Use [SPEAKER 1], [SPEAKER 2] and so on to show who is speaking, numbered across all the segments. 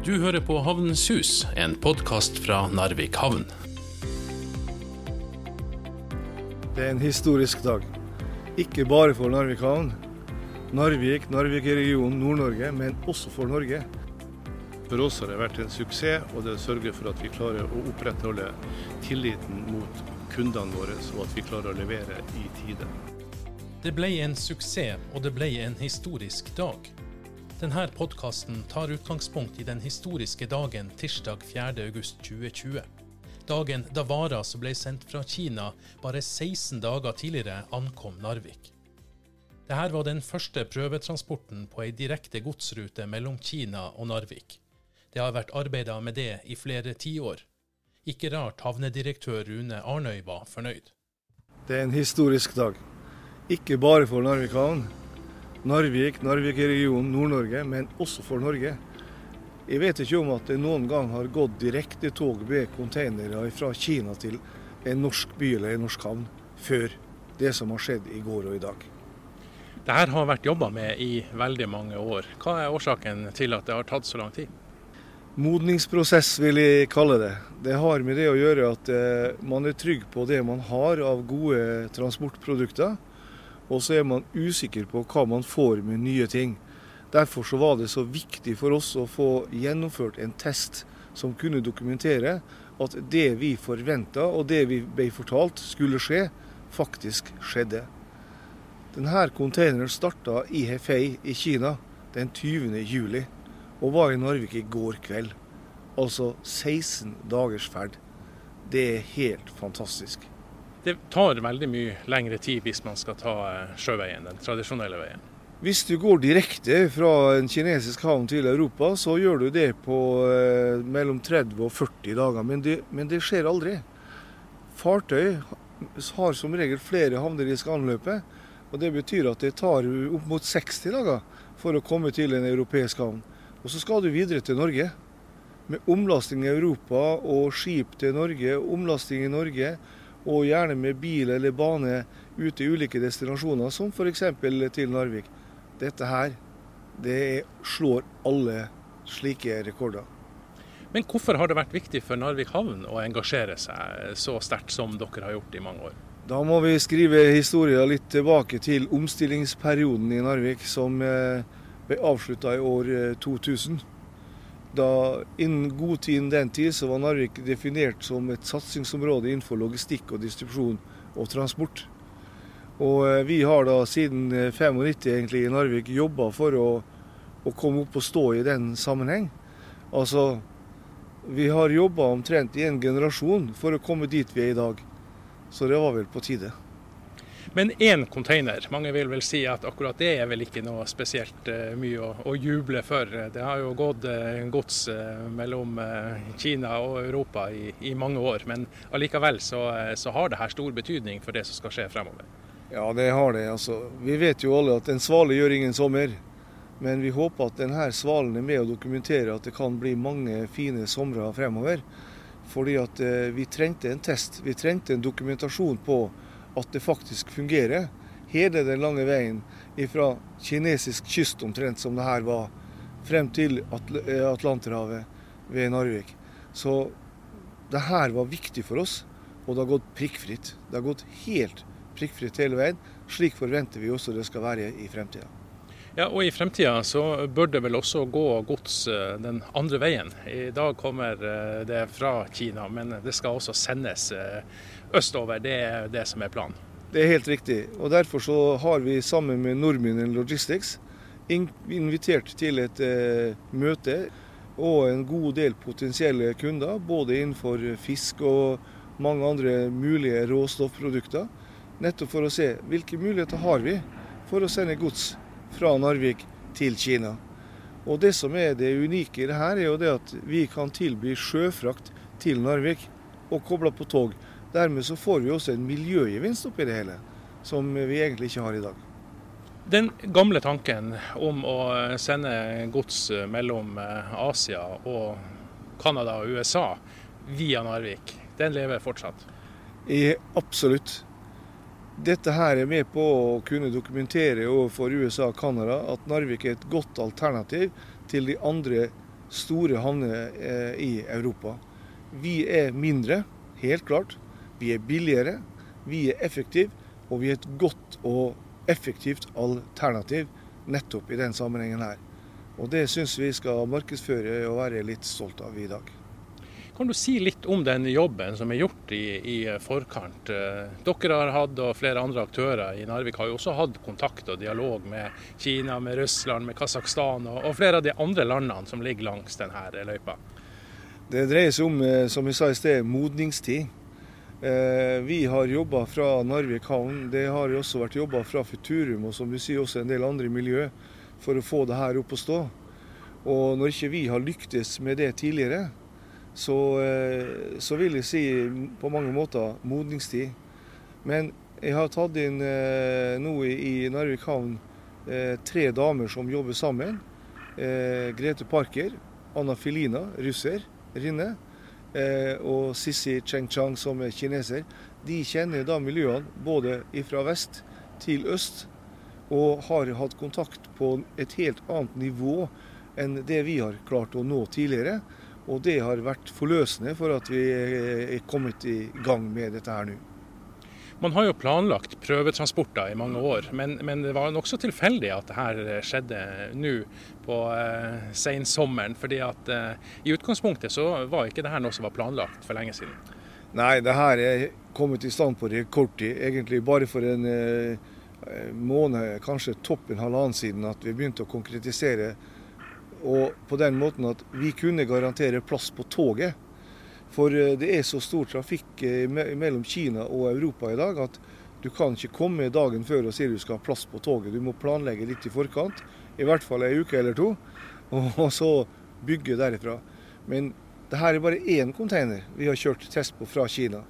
[SPEAKER 1] Du hører på Havnens hus, en podkast fra Narvik havn.
[SPEAKER 2] Det er en historisk dag. Ikke bare for Narvik havn, Narvik, Narvik i regionen, Nord-Norge, men også for Norge. For oss har det vært en suksess, og det sørger for at vi klarer å opprettholde tilliten mot kundene våre, og at vi klarer å levere i tide.
[SPEAKER 1] Det ble en suksess, og det ble en historisk dag. Denne podkasten tar utgangspunkt i den historiske dagen tirsdag 4.8.2020. Dagen da varer som ble sendt fra Kina bare 16 dager tidligere, ankom Narvik. Dette var den første prøvetransporten på ei direkte godsrute mellom Kina og Narvik. Det har vært arbeida med det i flere tiår. Ikke rart havnedirektør Rune Arnøy var fornøyd.
[SPEAKER 2] Det er en historisk dag. Ikke bare for Narvik havn, Narvik, Narvik-regionen, Nord-Norge, men også for Norge. Jeg vet ikke om at det noen gang har gått direkte tog med containere fra Kina til en norsk by eller en norsk havn før det som har skjedd i går og i dag.
[SPEAKER 1] Dette har vært jobba med i veldig mange år. Hva er årsaken til at det har tatt så lang tid?
[SPEAKER 2] Modningsprosess vil jeg kalle det. Det har med det å gjøre at eh, man er trygg på det man har av gode transportprodukter og så er man usikker på hva man får med nye ting. Derfor så var det så viktig for oss å få gjennomført en test som kunne dokumentere at det vi forventa og det vi ble fortalt skulle skje, faktisk skjedde. Denne containeren starta i Hefei i Kina den 20. juli og var i Narvik i går kveld. Altså 16 dagers ferd. Det er helt fantastisk.
[SPEAKER 1] Det tar veldig mye lengre tid hvis man skal ta eh, sjøveien, den tradisjonelle veien.
[SPEAKER 2] Hvis du går direkte fra en kinesisk havn til Europa, så gjør du det på eh, mellom 30 og 40 dager. Men det, men det, skjer aldri. Fartøy har som regel flere havner de skal anløpe. Og det betyr at det tar opp mot 60 dager for å komme til en europeisk havn. Og så skal du videre til Norge. Med omlasting i Europa og skip til Norge, omlasting i Norge og gjerne med bil eller bane ut til ulike destinasjoner, som f.eks. til Narvik. Dette her, det slår alle slike rekorder.
[SPEAKER 1] Men hvorfor har det vært viktig for Narvik havn å engasjere seg så sterkt som dere har gjort i mange år?
[SPEAKER 2] Da må vi skrive historien litt tilbake til omstillingsperioden i Narvik, som eh, ble avslutta i år 2000. Da Innen god tid den tid så var Narvik definert som et satsingsområde innenfor logistikk og distribusjon og transport. Og eh, Vi har da siden 95 eh, egentlig i Narvik jobba for å, å, komme opp og stå i den sammenheng. Altså, Vi har jobba omtrent i en generasjon for å komme dit vi er i dag. Så det var vel på tide.
[SPEAKER 1] Men én container, mange vil vel si at akkurat det er vel ikke noe spesielt uh, mye å, å, juble for. Det har jo gått uh, gods uh, mellom Kina og Europa i, i, mange år, men allikevel så, så har det her stor betydning for det som skal skje fremover.
[SPEAKER 2] Ja, det har det. Altså, vi vet jo alle at en svale gjør ingen sommer. Men vi håper at denne svalen er med å dokumentere at det kan bli mange fine somre fremover. Fordi at vi trengte en test. Vi trengte en dokumentasjon på at det faktisk fungerer. Hele den lange veien fra kinesisk kyst omtrent som det her var, frem til Atl Atlanterhavet ved Narvik. Så det her var viktig for oss, og det har gått prikkfritt. Det har gått helt prikkfritt hele veien. Slik forventer vi også det skal være i fremtida.
[SPEAKER 1] Ja, og I fremtida så bør det vel også gå gods eh, den andre veien. I dag kommer eh, det fra Kina, men det skal også sendes østover. Det er det som er planen.
[SPEAKER 2] Det er helt riktig. og Derfor så har vi sammen med Nordminen Logistics invitert til et eh, møte og en god del potensielle kunder, både innenfor fisk og mange andre mulige råstoffprodukter. Nettopp for å se hvilke muligheter har vi for å sende gods fra Narvik til Kina. Og Det som er det unike i det her, er jo det at vi kan tilby sjøfrakt til Narvik og koble på tog. Dermed så får vi også en miljøgevinst oppi det hele, som vi egentlig ikke har i dag.
[SPEAKER 1] Den gamle tanken om å sende gods mellom eh, Asia og Canada og USA via Narvik, den lever fortsatt?
[SPEAKER 2] I, absolutt. Dette her er med på å kunne dokumentere overfor USA og Canada at Narvik er et godt alternativ til de andre store havner eh, i Europa. Vi er mindre, helt klart. Vi er billigere, vi er effektive, og vi er et godt og effektivt alternativ nettopp i den sammenhengen her. Og Det syns vi skal markedsføre og være litt stolt av i dag.
[SPEAKER 1] Kan du si litt om den jobben som er gjort i, i, forkant? Dere har hatt, og flere andre aktører i Narvik har jo også hatt kontakt og dialog med Kina, med Russland, med Kasakhstan og, og flere av de andre landene som ligger langs denne løypa.
[SPEAKER 2] Det dreier seg om, eh, som vi sa i sted, modningstid. Eh, vi har jobba fra Narvik havn. Det har også vært jobba fra Futurum og som du sier også en del andre miljø for å få det her opp å stå. Og når ikke vi har lyktes med det tidligere, så, eh, så, vil jeg si på mange måter modningstid. Men jeg har tatt inn eh, nå i Narvik havn tre damer som jobber sammen. Grete Parker, Anna Filina, russer, Rinne, og Sissi Cheng-chang, som er kineser. De kjenner da miljøene både fra vest til øst, og har hatt kontakt på et helt annet nivå enn det vi har klart å nå tidligere. Og det har vært forløsende for at vi er kommet i gang med dette her nå.
[SPEAKER 1] Man har jo planlagt prøvetransporter i mange år, men, men det var nokså tilfeldig at dette skjedde nå på eh, sensommeren. fordi at eh, i utgangspunktet så var ikke dette noe som var planlagt for lenge siden.
[SPEAKER 2] Nei, det her er kommet i stand på rekordtid. Egentlig bare for en eh, måned, kanskje topp en halvannen siden, at vi begynte å konkretisere og på den måten at vi kunne garantere plass på toget. For eh, det er så stor trafikk eh, mellom Kina og Europa i dag at du kan ikke komme dagen før og si du skal ha plass på toget. Du må planlegge litt i forkant, i hvert fall ei uke eller to, og så bygge derifra. Men det her er bare én container vi har kjørt test på fra Kina.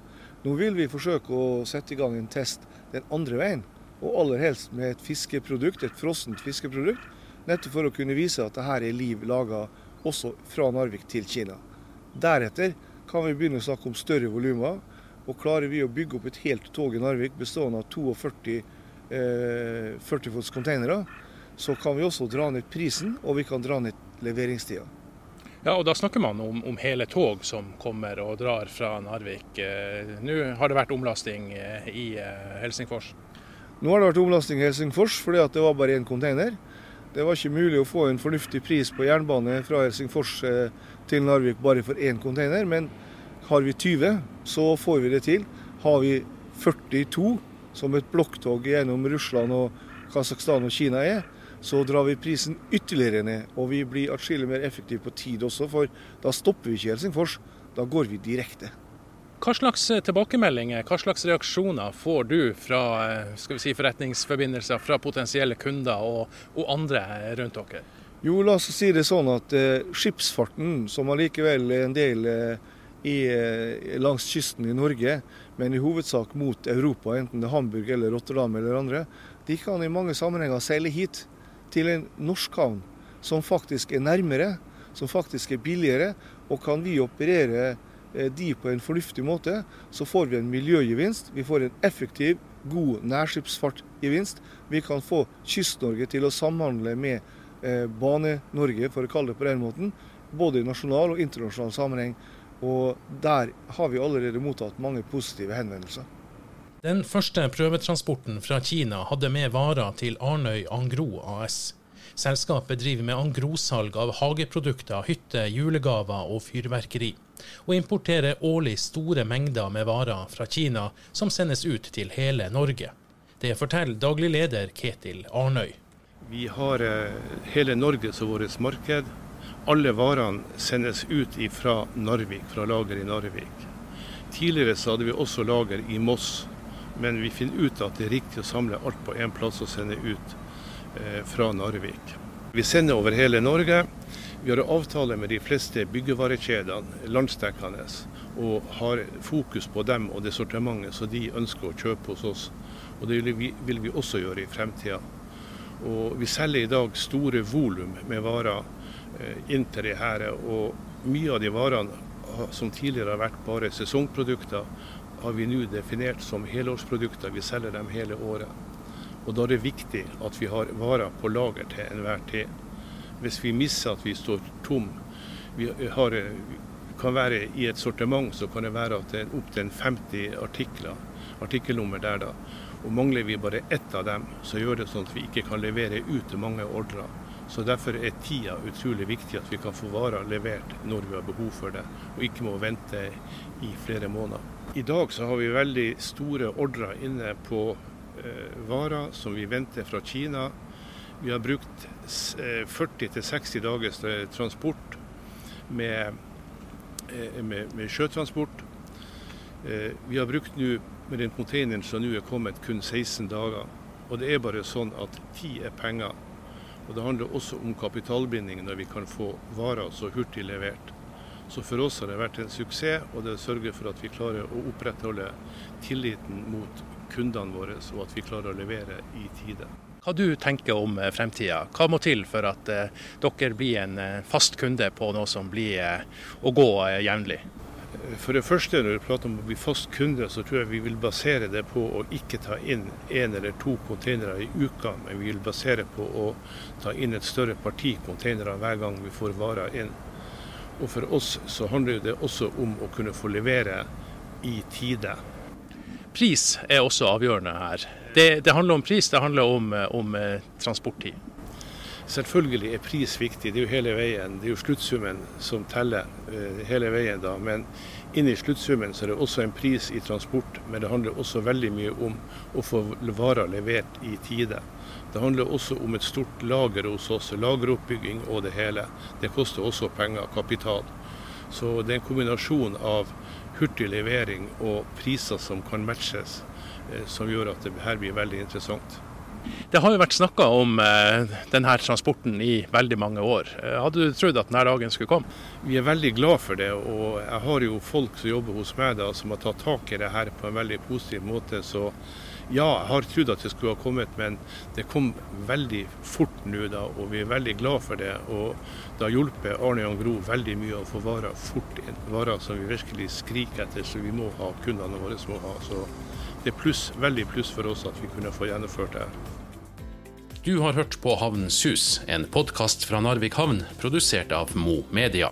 [SPEAKER 2] Nå vil vi forsøke å sette i gang en test den andre veien, og aller helst med et fiskeprodukt, et frossent fiskeprodukt Nettopp for å kunne vise at det her er liv laga også fra Narvik til Kina. Deretter kan vi begynne å snakke om større volumer. Og klarer vi å bygge opp et helt tog i Narvik bestående av 42 eh, 40 fots containere, så kan vi også dra ned prisen, og vi kan dra ned leveringstida.
[SPEAKER 1] Ja, og Da snakker man om, om, hele tog som kommer og drar fra Narvik. Eh, nå har det vært omlasting eh, i eh, Helsingfors?
[SPEAKER 2] Nå har det vært omlasting i Helsingfors fordi det var bare én container. Det var ikke mulig å få en fornuftig pris på jernbane fra Helsingfors eh, til Narvik bare for én container, men har vi 20, så får vi det til. Har vi 42, som et blokktog gjennom Russland og Kasakhstan og Kina er, så drar vi prisen ytterligere ned. Og vi blir atskillig mer effektive på tid også, for da stopper vi ikke Helsingfors. Da går vi direkte.
[SPEAKER 1] Hva slags eh, tilbakemeldinger, hva slags reaksjoner får du fra eh, si, forretningsforbindelser, fra potensielle kunder og, og, andre rundt dere?
[SPEAKER 2] Jo, la oss si det sånn at eh, skipsfarten, som allikevel er en del eh, i, eh, langs kysten i Norge, men i hovedsak mot Europa, enten det er Hamburg eller Rotterdam eller andre, de kan i mange sammenhenger seile hit til en norsk havn som faktisk er nærmere, som faktisk er billigere, og kan vi operere Eh, de på en fornuftig måte, så får vi en miljøgevinst. Vi får en effektiv, god nærskipsfartgevinst. Vi kan få Kyst-Norge til å samhandle med eh, Bane-Norge, for å kalle det på den måten. Både i nasjonal og internasjonal sammenheng. Og der har vi allerede mottatt mange positive henvendelser.
[SPEAKER 1] Den første prøvetransporten fra Kina hadde med varer til Arnøy Angro AS. Selskapet driver med angrosalg av hageprodukter, hytte, julegaver og fyrverkeri og importerer årlig store mengder med varer fra Kina som sendes ut til hele Norge. Det forteller daglig leder Ketil Arnøy.
[SPEAKER 3] Vi har eh, hele Norge som vårt marked. Alle varene sendes ut fra Narvik, fra lager i Narvik. Tidligere hadde vi også lager i Moss, men vi finner ut at det er riktig å samle alt på én plass og sende ut eh, fra Narvik. Vi sender over hele Norge. Vi har avtale med de fleste byggevarekjedene landsdekkende, og har fokus på dem og det sortimentet som de ønsker å kjøpe hos oss. Og Det vil vi også gjøre i fremtida. Og Vi selger i dag store volum med varer eh, inn til de her. Og mye av de varene som tidligere har vært bare sesongprodukter, har vi nå definert som helårsprodukter. Vi selger dem hele året. Og Da er det viktig at vi har varer på lager til enhver tid. Hvis vi misser at vi står tom Vi har, kan være I et sortiment så kan det være at det er opptil 50 artikler, artikkelnummer der. da. Og Mangler vi bare ett av dem, så gjør det sånn at vi ikke kan levere ut mange ordrer. Så Derfor er tida utrolig viktig, at vi kan få varer levert når vi har behov for det, og ikke må vente i flere måneder. I dag så har vi veldig store ordrer inne på eh, varer som vi venter fra Kina. Vi har brukt eh, 40-60 dagers eh, transport med, eh, med, med sjøtransport. Eh, vi har brukt nå med den containeren som nå er kommet, kun 16 dager. Og det er bare sånn at tid er penger. Og Det handler også om kapitalbinding når vi kan få varer så hurtig levert. Så for oss har det vært en suksess, og det sørger for at vi klarer å opprettholde tilliten mot kundene våre, og at vi klarer å levere i tide.
[SPEAKER 1] Hva du tenker om eh, fremtida? Hva må til for at eh, dere blir en eh, fast kunde på noe som blir å gå jevnlig?
[SPEAKER 3] For det første, når vi prater om å bli fast kunde, så tror jeg vi vil basere det på å ikke ta inn én eller to containere i uka, men vi vil basere på å ta inn et større parti containere hver gang vi får varer inn. Og for oss så handler det også om å kunne få levere i tide.
[SPEAKER 1] Pris er også avgjørende her. Det, det handler om pris, det handler om, om eh, transporttid.
[SPEAKER 3] Selvfølgelig er pris viktig, det er jo hele veien. Det er jo sluttsummen som teller eh, hele veien. da, Men inni sluttsummen så er det også en pris i transport. Men det handler også veldig mye om å få varer levert i tide. Det handler også om et stort lager hos oss, lageroppbygging og det hele. Det koster også penger, kapital. Så det er en kombinasjon av hurtig levering og priser som kan matches, eh, som gjør at det her blir veldig interessant.
[SPEAKER 1] Det har jo vært snakka om eh, denne transporten i veldig mange år. Eh, hadde du trodd at denne dagen skulle komme?
[SPEAKER 3] Vi er veldig glad for det, og jeg har jo folk som jobber hos meg da, som har tatt tak i det her på en veldig positiv måte. Så ja, jeg har trodd at det skulle ha kommet, men det kom veldig fort nå da, og vi er veldig glad for det. Og det har hjulpet Arne Jan Gro veldig mye å få varer fort inn. Varer som vi virkelig skriker etter, så vi må ha kundene våre må ha. Så det er pluss, veldig pluss for oss at vi kunne få gjennomført det her.
[SPEAKER 1] Du har hørt på Havnens hus, en podkast fra Narvik havn, produsert av Mo Media.